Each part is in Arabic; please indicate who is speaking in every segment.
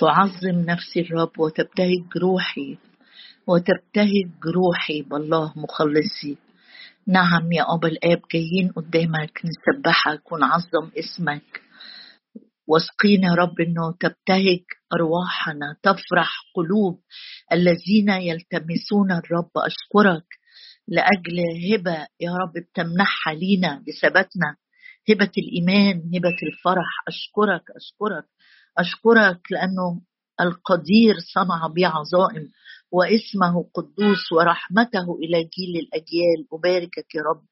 Speaker 1: تعظم نفسي الرب وتبتهج روحي وتبتهج روحي بالله مخلصي. نعم يا أبا الآب جايين قدامك نسبحك ونعظم اسمك. واثقين يا رب إنه تبتهج أرواحنا تفرح قلوب الذين يلتمسون الرب. أشكرك لأجل هبة يا رب بتمنحها لينا بثباتنا. هبة الإيمان هبة الفرح. أشكرك أشكرك. أشكرك لأنه القدير صنع بي عظائم واسمه قدوس ورحمته إلى جيل الاجيال أباركك يا رب.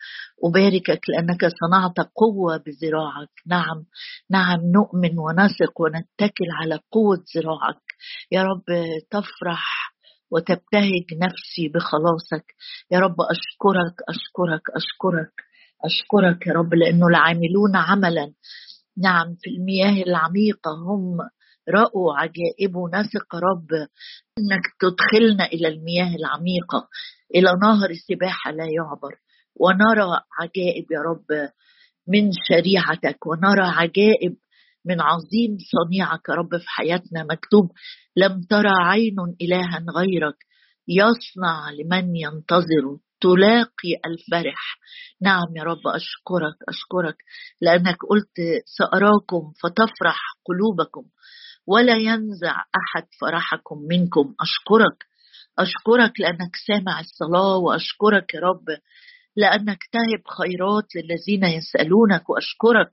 Speaker 1: أباركك لأنك صنعت قوة بذراعك نعم نعم نؤمن ونثق ونتكل على قوة ذراعك يا رب تفرح وتبتهج نفسي بخلاصك. يا رب أشكرك أشكرك أشكرك أشكرك يا رب لأنه العاملون عملا نعم في المياه العميقة هم رأوا عجائب نثق رب. إنك تدخلنا إلى المياه العميقة إلى نهر السباحة لا يعبر. ونرى عجائب يا رب من شريعتك ونرى عجائب من عظيم صنيعك يا رب في حياتنا. مكتوب لم ترى عين إلها غيرك يصنع لمن ينتظر. تلاقي الفرح. نعم يا رب أشكرك أشكرك لأنك قلت سأراكم فتفرح قلوبكم ولا ينزع أحد فرحكم منكم. أشكرك أشكرك لأنك سامع الصلاة وأشكرك يا رب لأنك تهب خيرات للذين يسألونك وأشكرك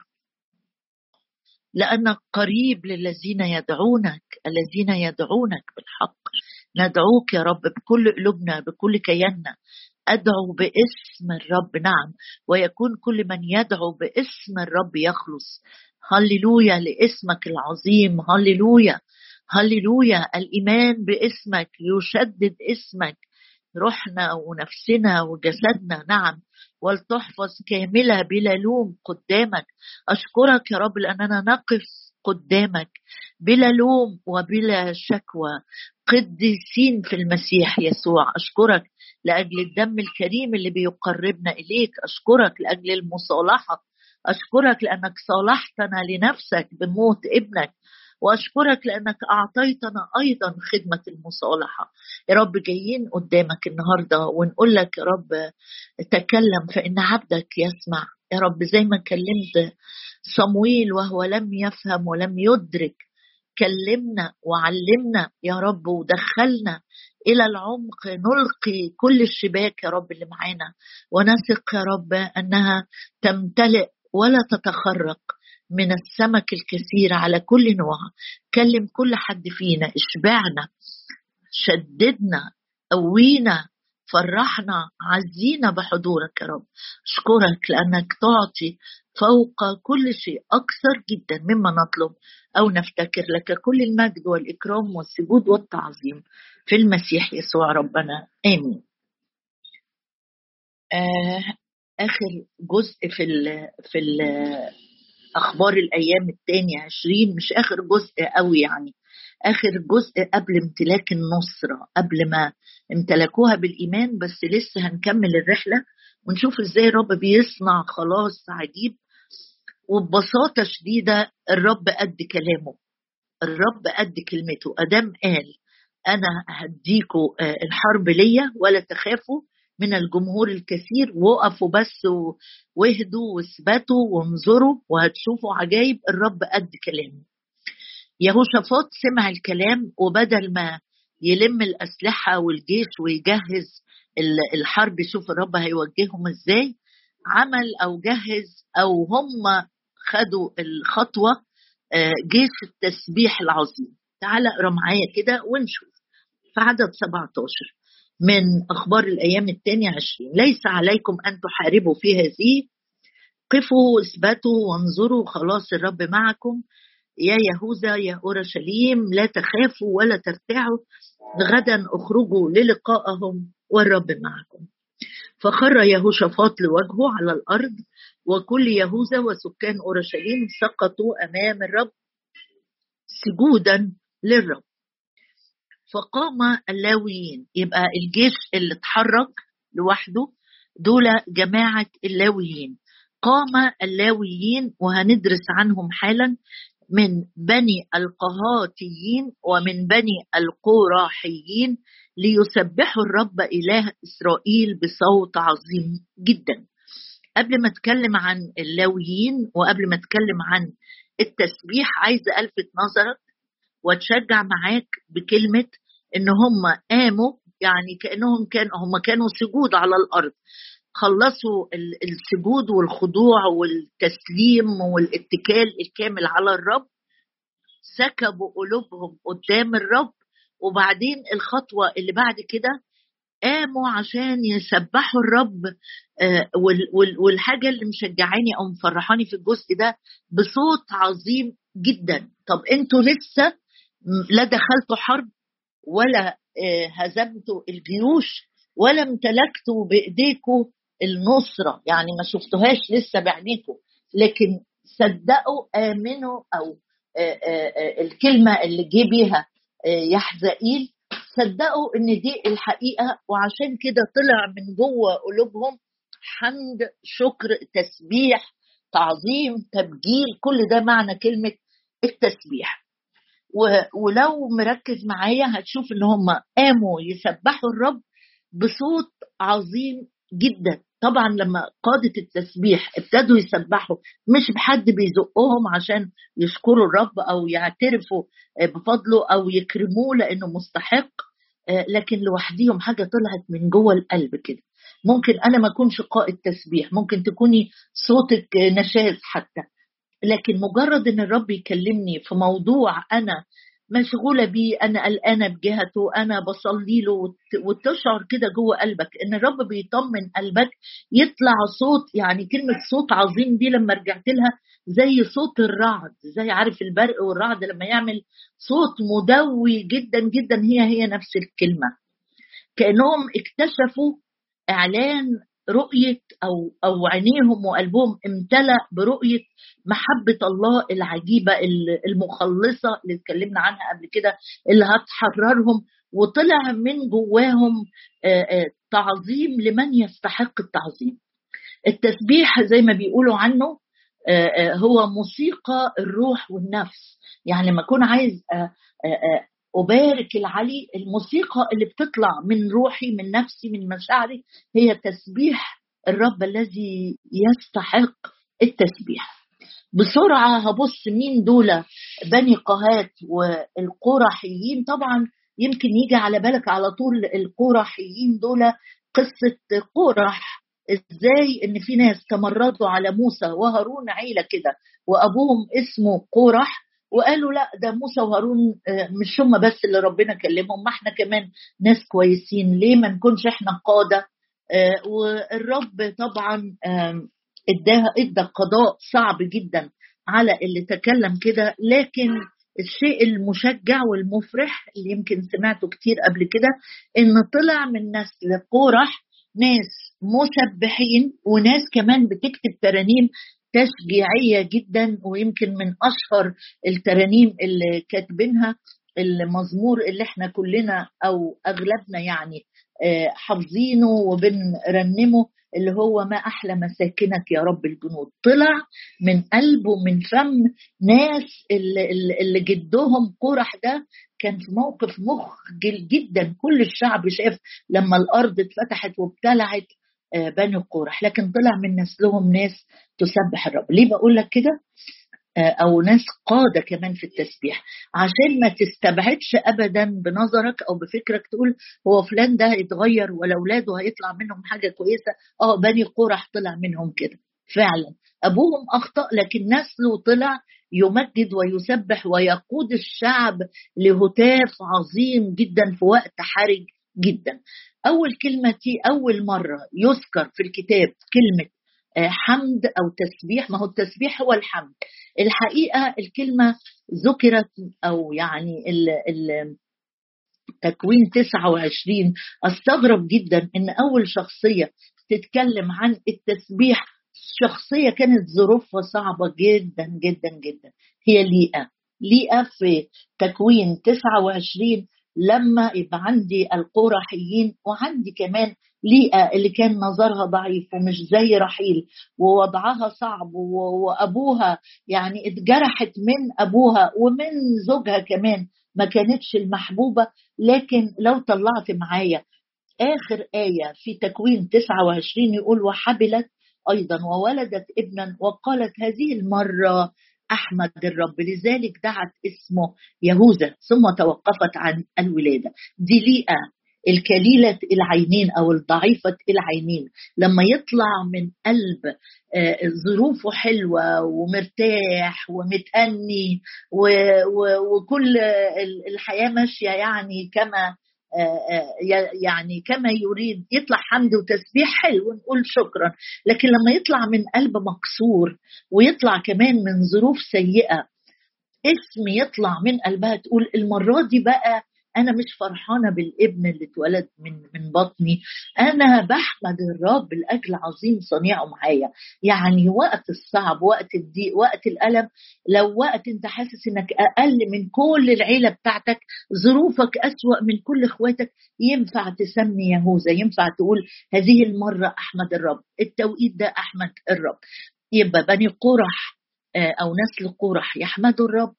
Speaker 1: لأنك قريب للذين يدعونك الذين يدعونك بالحق. ندعوك يا رب بكل قلوبنا بكل كياننا أدعو باسم الرب. نعم. ويكون كل من يدعو باسم الرب يخلص. هللويا لاسمك العظيم. هللويا. هللويا. الإيمان باسمك. يشدد اسمك. روحنا ونفسنا وجسدنا. نعم. ولتحفظ كاملة بلا لوم قدامك. أشكرك يا رب لأننا نقف قدامك بلا لوم وبلا شكوى. قديسين في المسيح يسوع. أشكرك لأجل الدم الكريم اللي بيقربنا إليك. أشكرك لأجل المصالحة. أشكرك لأنك صالحتنا لنفسك بموت ابنك. وأشكرك لأنك أعطيتنا أيضا خدمة المصالحة. يا رب جايين قدامك النهارده ونقول لك يا رب تكلم فإن عبدك يسمع. يا رب زي ما كلمت صمويل وهو لم يفهم ولم يدرك كلمنا وعلمنا يا رب ودخلنا إلى العمق نلقي كل الشباك يا رب اللي معانا. ونثق يا رب أنها تمتلئ ولا تتخرق من السمك الكثير على كل نوع كلم كل حد فينا اشبعنا شددنا قوينا فرحنا عزينا بحضورك يا رب. أشكرك لأنك تعطي فوق كل شيء أكثر جدا مما نطلب. أو نفتكر لك كل المجد والإكرام والسجود والتعظيم في المسيح يسوع ربنا. آمين. آه آخر جزء في ال في ال أخبار الأيام الثاني عشرين مش آخر جزء قوي يعني. آخر جزء قبل امتلاك النصرة قبل ما امتلكوها بالإيمان بس لسه هنكمل الرحلة ونشوف إزاي الرب بيصنع خلاص عجيب وببساطة شديدة الرب قد كلامه. الرب قد كلمته. آدم قال أنا هديكوا آه، الحرب ليا ولا تخافوا من الجمهور الكثير وقفوا بس واهدوا واثبتوا وانظروا وهتشوفوا عجايب الرب قد كلامه. يهوشافاط سمع الكلام وبدل ما يلم الأسلحة والجيش ويجهز الحرب يشوف الرب هيوجههم إزاي عمل أو جهز أو هم خدوا الخطوة آه، جيش التسبيح العظيم. تعال اقرأ معايا كده ونشوف. في عدد 17 من أخبار الأيام الثانية عشرين. ليس عليكم أن تحاربوا في هذه. قفوا اثبتوا وانظروا. خلاص الرب معكم. يا يهوذا يا أورشليم لا تخافوا ولا ترتعوا. غدا أخرجوا للقائهم والرب معكم. فخر يهوشافاط لوجهه على الأرض وكل يهوذا وسكان أورشليم سقطوا أمام الرب سجودا للرب. فقام اللاويين يبقى الجيش اللي اتحرك لوحده دول جماعة اللاويين. قام اللاويين وهندرس عنهم حالا من بني القهاتيين ومن بني القراحيين ليسبحوا الرب إله إسرائيل بصوت عظيم جدا. قبل ما أتكلم عن اللاويين وقبل ما أتكلم عن التسبيح عايزه ألفت نظرك وتشجع معاك بكلمة إن هم قاموا يعني كأنهم كانوا هم كانوا سجود على الأرض. خلصوا السجود والخضوع والتسليم والاتكال الكامل على الرب. سكبوا قلوبهم قدام الرب. وبعدين الخطوة اللي بعد كده قاموا عشان يسبحوا الرب آه، والحاجة اللي مشجعاني أو مفرحاني في الجزء ده بصوت عظيم جدا. طب أنتوا لسه لا دخلتوا حرب ولا آه، هزمتوا الجيوش ولا امتلكتوا بايديكم النصرة يعني ما شفتوهاش لسه بعينيكم لكن صدقوا آمنوا أو آه، الكلمة اللي جه بيها يحزائيل صدقوا إن دي الحقيقة وعشان كده طلع من جوه قلوبهم حمد شكر تسبيح تعظيم تبجيل كل ده معنى كلمة التسبيح. ولو مركز معايا هتشوف إن هم قاموا يسبحوا الرب بصوت عظيم جدا. طبعا لما قادة التسبيح ابتدوا يسبحوا مش بحد بيزقهم عشان يشكروا الرب أو يعترفوا بفضله أو يكرموه لأنه مستحق لكن لوحديهم حاجة طلعت من جوه القلب كده. ممكن أنا ما أكونش قائد تسبيح ممكن تكوني صوتك نشاز حتى لكن مجرد إن الرب يكلمني في موضوع أنا مشغولة بيه أنا قلقانة بجهته أنا بصلي له وتشعر كده جوه قلبك إن الرب بيطمن قلبك يطلع صوت يعني كلمة صوت عظيم دي لما رجعت لها زي صوت الرعد زي عارف البرق والرعد لما يعمل صوت مدوي جدا جدا هي هي نفس الكلمة. كأنهم اكتشفوا إعلان رؤية أو أو عينيهم وقلبهم امتلأ برؤية محبة الله العجيبة المخلصة اللي اتكلمنا عنها قبل كده اللي هتحررهم وطلع من جواهم تعظيم لمن يستحق التعظيم. التسبيح زي ما بيقولوا عنه هو موسيقى الروح والنفس. يعني لما أكون عايز أبارك العلي الموسيقى اللي بتطلع من روحي من نفسي من مشاعري هي تسبيح الرب الذي يستحق التسبيح. بسرعة هبص مين دول بني قهات والقرحيين. طبعا يمكن يجي على بالك على طول القرحيين دول قصة قرح. إزاي؟ إن في ناس تمردوا على موسى وهارون عيلة كده وأبوهم اسمه قرح. وقالوا لا ده موسى وهارون آه، مش هم بس اللي ربنا كلمهم ما إحنا كمان ناس كويسين ليه ما نكونش إحنا قاده آه، والرب طبعا اداها ادى قضاء صعب جدا على اللي تكلم كده لكن الشيء المشجع والمفرح اللي يمكن سمعته كتير قبل كده إن طلع من نسل قورح ناس مسبحين وناس كمان بتكتب ترانيم تشجيعية جدا ويمكن من أشهر الترانيم اللي كاتبينها المزمور اللي إحنا كلنا أو أغلبنا يعني آه، حافظينه وبنرنمه اللي هو ما أحلى مساكنك يا رب الجنود طلع من قلب ومن فم ناس اللي, اللي جدهم قرح ده كان في موقف مخجل جدا. كل الشعب شاف لما الأرض اتفتحت وابتلعت آه، بني قورح لكن طلع من نسلهم ناس تسبح الرب. ليه بقول لك كده؟ آه، أو ناس قادة كمان في التسبيح. عشان ما تستبعدش ابدا بنظرك أو بفكرك تقول هو فلان ده هيتغير ولا أولاده هيطلع منهم حاجة كويسة. آه بني قرح طلع منهم كده. فعلا. أبوهم أخطأ لكن نسله طلع يمجد ويسبح ويقود الشعب لهتاف عظيم جدا في وقت حرج. جدا. أول كلمة أول مرة يذكر في الكتاب كلمة آه، حمد أو تسبيح ما هو التسبيح هو الحمد. الحقيقة الكلمة ذكرت أو يعني ال ال تكوين 29 أستغرب جدا إن أول شخصية تتكلم عن التسبيح شخصية كانت ظروفها صعبة جدا جدا جدا. هي ليئة. ليئة في تكوين 29 لما يبقى عندي القرحيين وعندي كمان ليئة اللي كان نظرها ضعيف ومش زي رحيل ووضعها صعب وأبوها يعني اتجرحت من أبوها ومن زوجها كمان ما كانتش المحبوبة لكن لو طلعت معايا آخر آية في تكوين 29 يقول وحبلت أيضا وولدت ابنا وقالت هذه المرة أحمد الرب. لذلك دعت اسمه يهوذا ظ توقفت عن الولادة. دي ليئة الكليلة العينين أو الضعيفة العينين. لما يطلع من قلب آه، ظروفه حلوة ومرتاح ومتأني وكل الحياة ماشية يعني كما يعني كما يريد يطلع حمد وتسبيح حلو ونقول شكرا. لكن لما يطلع من قلب مكسور ويطلع كمان من ظروف سيئة اسم يطلع من قلبها تقول المرة دي بقى أنا مش فرحانة بالابن اللي اتولد من من بطني. أنا بحمد الرب لأجل عظيم صنيعه معايا. يعني وقت الصعب وقت الضيق وقت الألم لو وقت أنت حاسس إنك أقل من كل العيلة بتاعتك ظروفك أسوأ من كل إخواتك ينفع تسمي يهوذا ينفع تقول هذه المرة أحمد الرب التوقيت ده أحمد الرب. يبقى بني قرح آه، أو نسل قرح يحمدوا الرب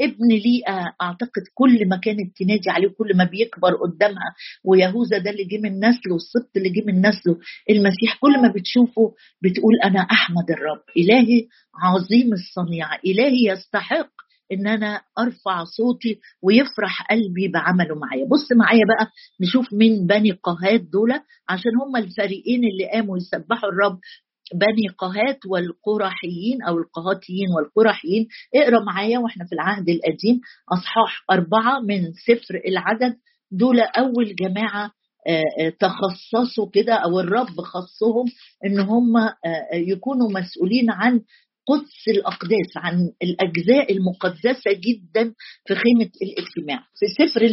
Speaker 1: ابن ليئة أعتقد كل ما كانت تنادي عليه كل ما بيكبر قدامها ويهوذا ده اللي جه من نسله والسبط اللي جه من نسله المسيح كل ما بتشوفه بتقول أنا أحمد الرب إلهي عظيم الصنيعة إلهي يستحق إن أنا أرفع صوتي ويفرح قلبي بعمله معايا. بص معايا بقى نشوف مين بني قهات دول عشان هم الفريقين اللي قاموا يسبحوا الرب بني قهات والقرحيين أو القهاتيين والقرحيين. اقرأ معايا وإحنا في العهد القديم أصحاح أربعة من سفر العدد. دول أول جماعة آه، آه، تخصصوا كده أو الرب خصهم إن هم آه، يكونوا مسؤولين عن قدس الأقداس عن الأجزاء المقدسة جدا في خيمة الاجتماع. في سفر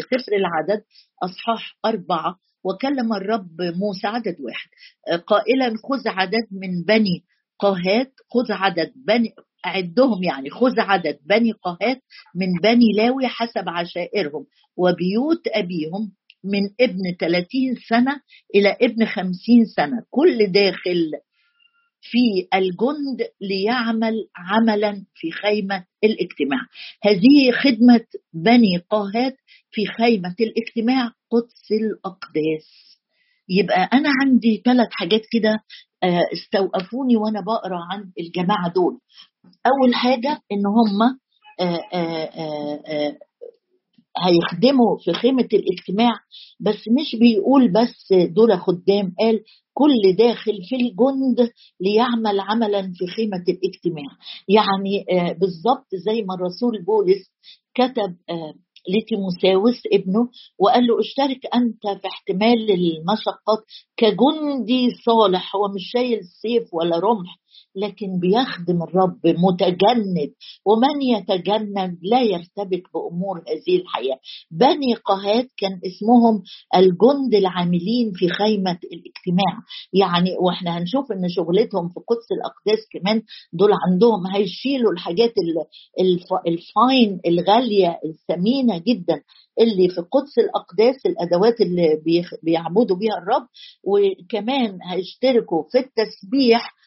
Speaker 1: سفر العدد أصحاح أربعة وكلم الرب موسى عدد واحد. قائلا خذ عدد من بني قهات خذ عدد بني عدهم يعني خذ عدد بني قهات من بني لاوي حسب عشائرهم وبيوت أبيهم من ابن 30 سنة إلى ابن 50 سنة. كل داخل في الجند ليعمل عملا في خيمة الاجتماع. هذه خدمة بني قاهات في خيمة الاجتماع قدس الأقداس. يبقى أنا عندي ثلاث حاجات كده آه، استوقفوني وأنا بقرأ عن الجماعة دول. أول حاجة إن هم آه، آه، هيخدموا في خيمة الاجتماع بس مش بيقول بس دول خدام قال كل داخل في الجند ليعمل عملا في خيمة الاجتماع. يعني بالظبط زي ما الرسول بولس كتب لتيموساوس ابنه وقال له اشترك أنت في احتمال المشقات كجندي صالح هو مش شايل سيف ولا رمح. لكن بيخدم الرب متجند ومن يتجند لا يرتبك بأمور هذه الحياة. بني قهات كان اسمهم الجند العاملين في خيمة الاجتماع. يعني وإحنا هنشوف إن شغلتهم في قدس الأقداس كمان دول عندهم هيشيلوا الحاجات الفاين الغالية الثمينة جدا اللي في قدس الأقداس الأدوات اللي بيعبدوا بيها الرب. وكمان هيشتركوا في التسبيح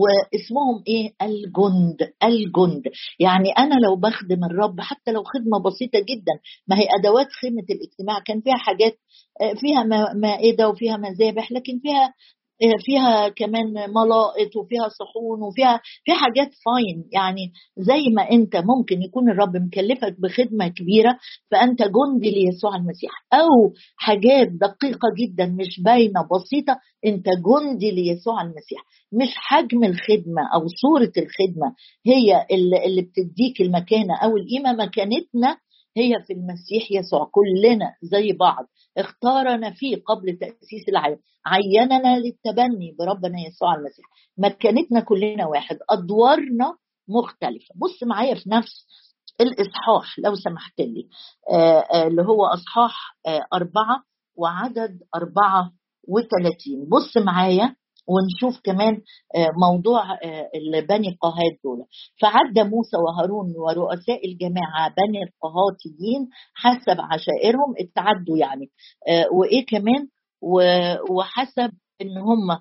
Speaker 1: واسمهم إيه؟ الجند الجند. يعني أنا لو بخدم الرب حتى لو خدمة بسيطة جدا ما هي أدوات خدمة الاجتماع. كان فيها حاجات آه، فيها مائده وفيها مذابح لكن فيها فيها كمان ملائط وفيها صحون وفيها في حاجات فاين يعني زي ما أنت ممكن يكون الرب مكلفك بخدمة كبيرة فأنت جندي ليسوع المسيح. أو حاجات دقيقة جدا مش باينة بسيطة أنت جندي ليسوع المسيح. مش حجم الخدمة أو صورة الخدمة هي اللي, اللي بتديك المكانة أو القيمة. مكانتنا هي في المسيح يسوع كلنا زي بعض اختارنا فيه قبل تأسيس العالم عيننا للتبني بربنا يسوع المسيح. مكانتنا كلنا واحد أدوارنا مختلفة. بص معايا في نفس الإصحاح لو سمحت لي. آه، آه، اللي هو أصحاح آه، أربعة وعدد أربعة وثلاثين. بص معايا ونشوف كمان آه، موضوع آه، بني قهات دول. فعد موسى وهارون ورؤساء الجماعة بني القهاتيين حسب عشائرهم اتعدوا يعني. آه، وإيه كمان؟ وحسب إن هم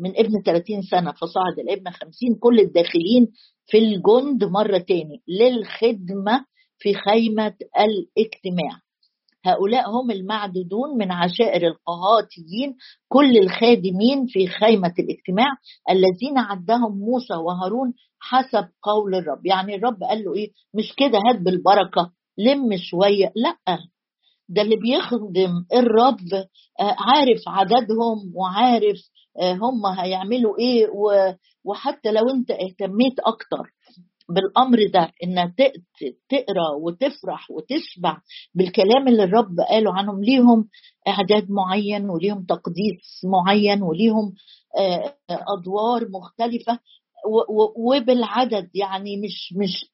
Speaker 1: من ابن 30 سنة فصعد الابن 50 كل الداخلين في الجند مرة تاني للخدمة في خيمة الاجتماع. هؤلاء هم المعدودون من عشائر القهاتيين كل الخادمين في خيمة الاجتماع الذين عدهم موسى وهارون حسب قول الرب. يعني الرب قال له إيه؟ مش كده هات بالبركة لم شوية. لأ ده اللي بيخدم الرب آه، عارف عددهم وعارف آه، هم هيعملوا إيه وحتى لو أنت اهتميت أكتر. بالأمر ده ان تقرأ وتفرح وتشبع بالكلام اللي الرب قاله عنهم. ليهم إعداد معين وليهم تقديس معين وليهم آه، أدوار مختلفة وبالعدد يعني مش مش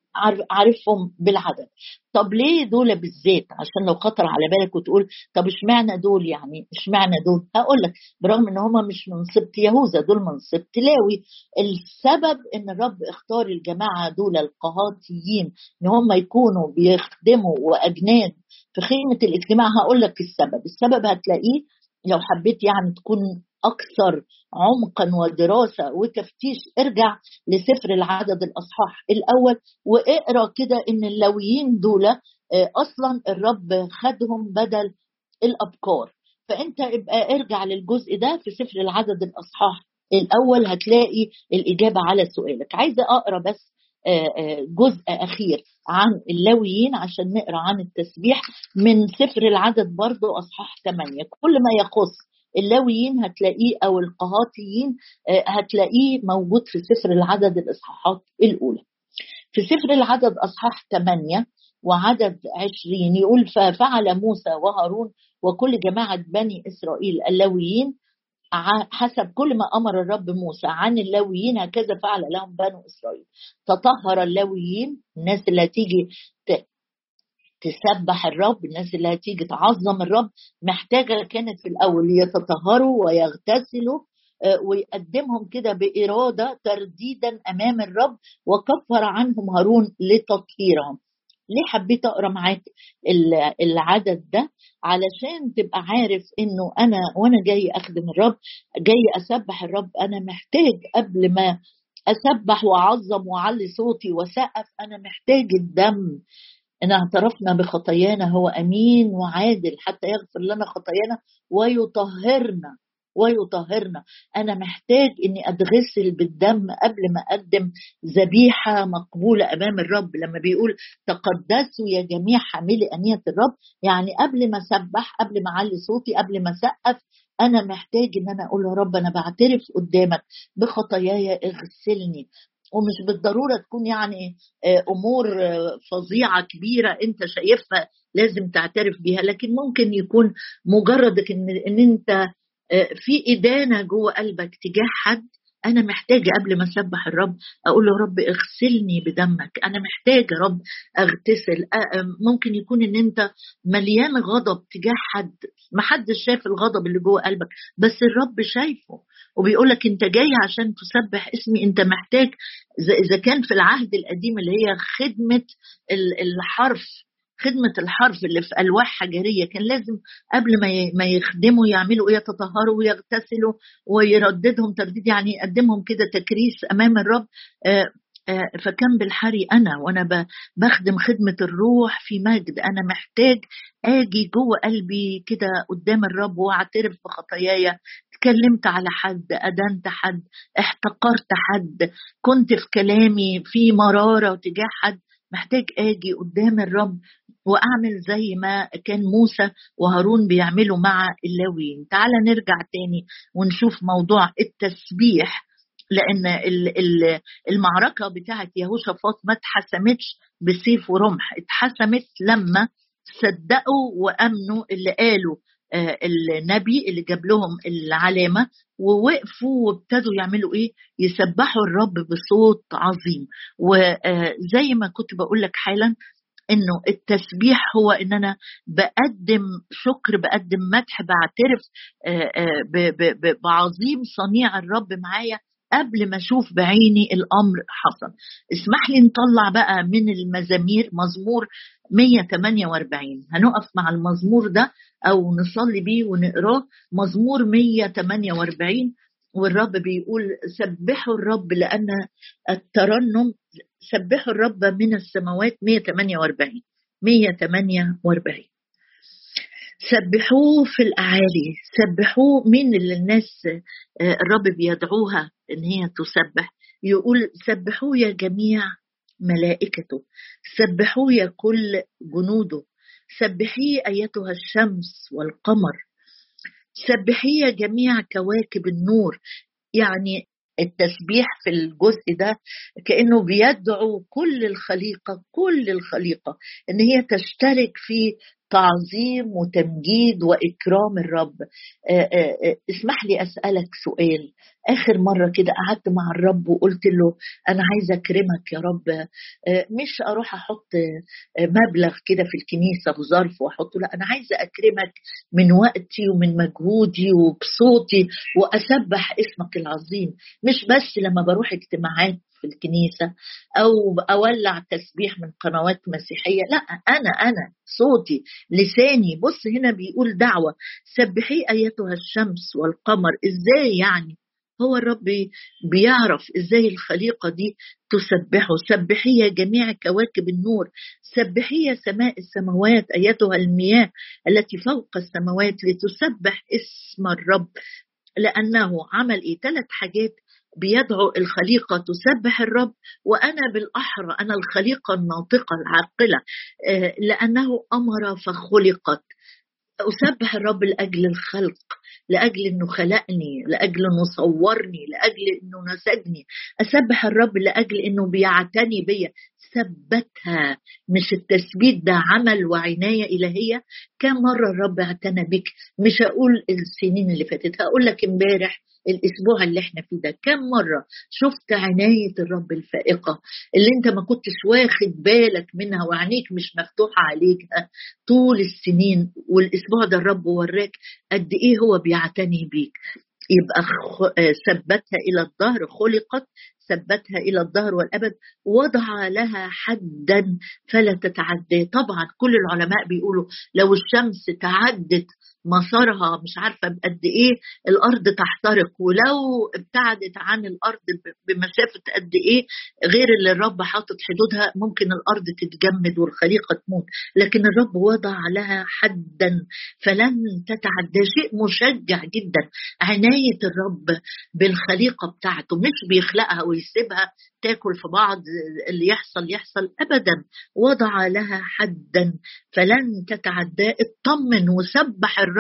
Speaker 1: عارفهم بالعدد. طب ليه دول بالذات؟ عشان لو خطر على بالك وتقول طب اشمعنى دول يعني؟ اشمعنى دول؟ هقول لك برغم إن هم مش من سبط يهوذا دول من سبط لاوي. السبب إن الرب اختار الجماعة دول القهاتيين إن هم يكونوا بيخدموا وأجناد في خيمة الاجتماع هقول لك السبب. السبب هتلاقيه لو حبيت يعني تكون أكثر عمقا ودراسة وتفتيش ارجع لسفر العدد الأصحاح الأول واقرأ كده إن اللويين دول آه، أصلا الرب خدهم بدل الابكار فأنت ابقى ارجع للجزء ده في سفر العدد الأصحاح الأول هتلاقي الإجابة على سؤالك. عايزة أقرأ بس آه، آه، جزء أخير عن اللويين عشان نقرأ عن التسبيح من سفر العدد برضو أصحاح 8 كل ما يخص اللاويين هتلاقيه أو القهاتيين آه، هتلاقيه موجود في سفر العدد الإصحاحات الأولى. في سفر العدد إصحاح 8 وعدد 20 يقول ففعل موسى وهارون وكل جماعة بني إسرائيل اللاويين حسب كل ما أمر الرب موسى عن اللاويين هكذا فعل لهم بنو إسرائيل. تطهر اللاويين الناس اللي هتيجي تسبح الرب الناس اللي هتيجي تعظم الرب محتاجة كانت في الأول يتطهروا ويغتسلوا آه، ويقدمهم كده بإرادة ترديدا أمام الرب وكفر عنهم هارون لتطهيرهم. ليه حبيت أقرأ معاك العدد ده؟ علشان تبقى عارف إنه أنا وأنا جاي أخدم الرب جاي أسبح الرب أنا محتاج قبل ما أسبح وأعظم وأعلي صوتي وسقف أنا محتاج الدم. إن اعترفنا بخطايانا هو أمين وعادل حتى يغفر لنا خطايانا ويطهرنا ويطهرنا. أنا محتاج إني أتغسل بالدم قبل ما أقدم ذبيحة مقبولة أمام الرب. لما بيقول تقدسوا يا جميع حاملي أنية الرب يعني قبل ما أسبح قبل ما أعلي صوتي قبل ما أسقف أنا محتاج إن أنا أقول يا رب أنا بعترف قدامك بخطاياي اغسلني. ومش بالضرورة تكون يعني آه، أمور آه، فظيعة كبيرة أنت شايفها لازم تعترف بيها لكن ممكن يكون مجرد إن إن أنت آه، في إدانة جوه قلبك تجاه حد أنا محتاجة قبل ما أسبح الرب أقول له رب اغسلني بدمك. أنا محتاجة رب أغتسل. ممكن يكون إن أنت مليان غضب تجاه حد. ما حدش شاف الغضب اللي جوه قلبك بس الرب شايفه. وبيقول لك أنت جاي عشان تسبح اسمي. أنت محتاج اذا كان في العهد القديم اللي هي خدمة الحرف خدمة الحرف اللي في ألواح حجرية كان لازم قبل ما يخدموا يعملوا إيه يتطهروا ويغتسلوا ويرددهم ترديد يعني يقدمهم كده تكريس أمام الرب. آه، آه، فكان بالحري أنا وأنا بخدم خدمة الروح في مجد. أنا محتاج آجي جوه قلبي كده قدام الرب وأعترف بخطاياي. اتكلمت على حد ادنت حد احتقرت حد كنت في كلامي في مرارة تجاه حد. محتاج آجي قدام الرب وأعمل زي ما كان موسى وهارون بيعملوا مع اللاويين. تعال نرجع تاني ونشوف موضوع التسبيح لأن المعركة بتاعت يهوشافاط ما اتحسمتش بسيف ورمح اتحسمت لما صدقوا وأمنوا اللي قالوا. النبي اللي جاب لهم العلامة ووقفوا وابتدوا يعملوا إيه؟ يسبحوا الرب بصوت عظيم وزي آه، ما كنت بقول لك حالا إنه التسبيح هو إن أنا بقدم شكر بقدم مدح بعترف آه، بعظيم صنيع الرب معايا قبل ما أشوف بعيني الأمر حصل. اسمح لي نطلع بقى من المزامير مزمور 148 هنقف مع المزمور ده أو نصلي بيه ونقراه. مزمور 148 والرب بيقول سبحوا الرب لأن الترنم سبحوا الرب من السماوات 148 148 سبحوه في الأعالي سبحوه مين اللي الناس آه، الرب بيدعوها إن هي تسبح. يقول سبحوه يا جميع ملائكته سبحوه يا كل جنوده سبحيه أيتها الشمس والقمر سبحيه يا جميع كواكب النور. يعني التسبيح في الجزء ده كأنه بيدعو كل الخليقة كل الخليقة إن هي تشترك في تعظيم وتمجيد وإكرام الرب. آه، آه، آه، اسمح لي أسألك سؤال. آخر مرة كده قعدت مع الرب وقلت له أنا عايزه أكرمك يا رب. مش أروح أحط مبلغ كده في الكنيسة بظرف وأحطه لا أنا عايزه أكرمك من وقتي ومن مجهودي وبصوتي وأسبح اسمك العظيم. مش بس لما بروح اجتماعات في الكنيسة أو أولع تسبيح من قنوات مسيحية لا أنا أنا صوتي لساني. بص هنا بيقول دعوة. سبحي أيتها الشمس والقمر. إزاي يعني؟ هو الرب بيعرف إزاي الخليقة دي تسبحه. سبحي جميع كواكب النور. سبحي سماء السماوات أيتها المياه التي فوق السماوات لتسبح اسم الرب. لأنه عمل إيه؟ ثلاث حاجات بيدعو الخليقة تسبح الرب. وأنا بالأحرى أنا الخليقة الناطقة العاقلة. آه، لأنه أمر فخلقت. أسبح الرب لأجل الخلق لأجل أنه خلقني لأجل أنه صورني لأجل أنه نسجني. أسبح الرب لأجل أنه بيعتني بيا. ثبتها مش التثبيت ده عمل وعناية إلهية؟ كم مرة الرب اعتنى بك مش هقول السنين اللي فاتت هقول لك امبارح الأسبوع اللي إحنا فيه ده. كم مرة شفت عناية الرب الفائقة اللي أنت ما كنتش واخد بالك منها وعينيك مش مفتوحة عليك طول السنين والأسبوع ده الرب وراك قد إيه هو بيعتني بيك. يبقى ثبتها إلى الظهر خلقت ثبتها إلى الظهر والأبد وضع لها حدا فلا تتعدى طبعا كل العلماء بيقولوا لو الشمس تعدت مسارها مش عارفة بقد إيه الأرض تحترق ولو ابتعدت عن الأرض بمسافة قد إيه غير اللي الرب حاطط حدودها ممكن الأرض تتجمد والخليقة تموت. لكن الرب وضع لها حدا فلن تتعدى شيء مشجع جدا. عناية الرب بالخليقة بتاعته مش بيخلقها ويسيبها تاكل في بعض اللي يحصل يحصل ابدا. وضع لها حدا فلن تتعدى اطمن وسبح الرب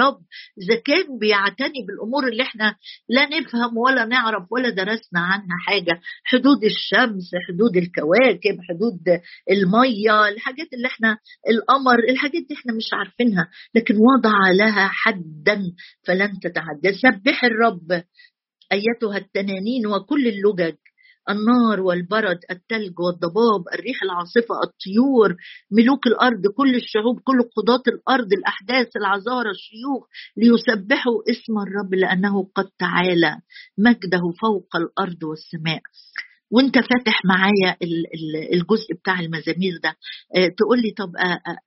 Speaker 1: إذا كان بيعتني بالأمور اللي إحنا لا نفهم ولا نعرف ولا درسنا عنها حاجة حدود الشمس حدود الكواكب حدود المية الحاجات اللي إحنا القمر الحاجات دي إحنا مش عارفينها لكن وضع لها حدا فلن تتعدى سبح الرب أيتها التنانين وكل اللجج. النار والبرد التلج والضباب الريح العاصفة الطيور ملوك الأرض كل الشعوب كل قضاة الأرض الأحداث العذارى الشيوخ ليسبحوا اسم الرب لأنه قد تعالى مجده فوق الأرض والسماء. وانت فاتح معايا الجزء بتاع المزامير ده. آه، تقول لي طب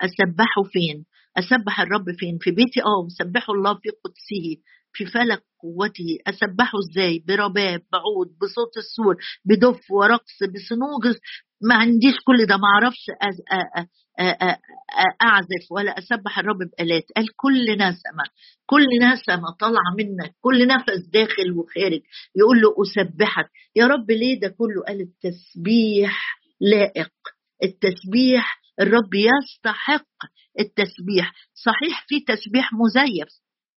Speaker 1: أسبحه فين؟ أسبح الرب فين؟ في بيتي؟ آه مسبحه الله في قدسه. في فلك قوته أسبحه إزاي؟ برباب بعود بصوت السور بدف ورقص بصنوج ما عنديش كل ده ما أعرفش أعزف ولا أسبح. الرب بآلات قال كل نسمه كل نسمه طالعه منك كل نفس داخل وخارج يقول له أسبحك. يا رب ليه ده كله؟ قال التسبيح لائق. التسبيح الرب يستحق التسبيح. صحيح في تسبيح مزيف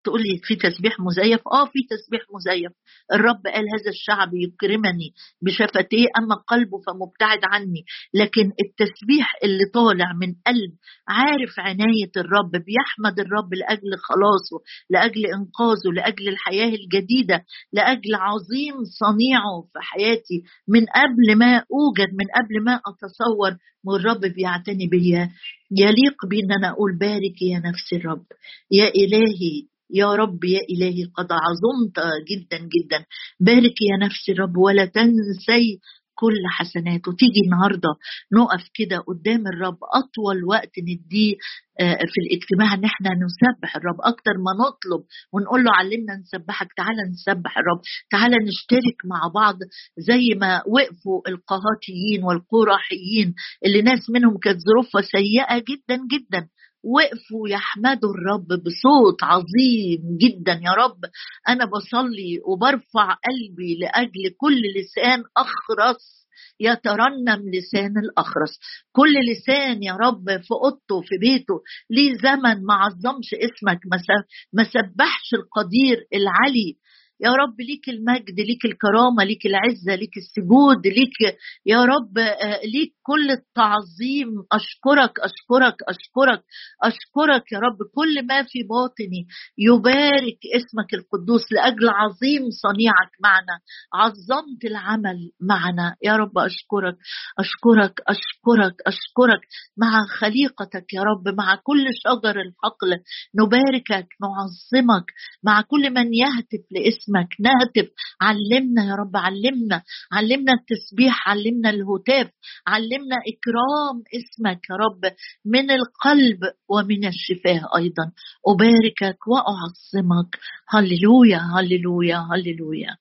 Speaker 1: تقول لي في تسبيح مزيف؟ آه في تسبيح مزيف. الرب قال هذا الشعب يكرمني بشفتيه أما قلبه فمبتعد عني. لكن التسبيح اللي طالع من قلب عارف عناية الرب بيحمد الرب لأجل خلاصه لأجل إنقاذه لأجل الحياة الجديدة لأجل عظيم صنيعه في حياتي. من قبل ما أوجد من قبل ما أتصور والرب بيعتني بيا. يليق بي إن أنا أقول بارك يا نفس الرب. يا إلهي يا رب يا إلهي قد عظمت جدا جدا. بارك يا نفسي الرب ولا تنسي كل حسناته تيجي النهارده نقف كده قدام الرب أطول وقت نديه آه، في الاجتماع إن إحنا نسبح الرب أكتر ما نطلب ونقول له علمنا نسبحك تعالى نسبح الرب. تعالى نشترك مع بعض زي ما وقفوا القهاتيين والقراحيين اللي ناس منهم كانت ظروفها سيئة جدا جدا. وقفوا يحمدوا الرب بصوت عظيم جدا. يا رب أنا بصلي وبرفع قلبي لأجل كل لسان أخرس يترنم لسان الأخرس. كل لسان يا رب في أوضته في بيته. ليه زمن ما عظمش اسمك ما سبحش القدير العلي. يا رب ليك المجد ليك الكرامة ليك العزة ليك السجود ليك يا رب آه، ليك كل التعظيم. أشكرك أشكرك أشكرك أشكرك يا رب. كل ما في باطني يبارك اسمك القدوس لأجل عظيم صنيعك معنا عظمت العمل معنا. يا رب أشكرك أشكرك أشكرك أشكرك. مع خليقتك يا رب مع كل شجر الحقل نباركك نعظمك. مع كل من يهتف لاسم اسمك. نهتف. علمنا يا رب علمنا. علمنا التسبيح علمنا الهتاف. علمنا إكرام اسمك يا رب. من القلب ومن الشفاه أيضا. أباركك وأعظمك. هللويا هللويا هللويا.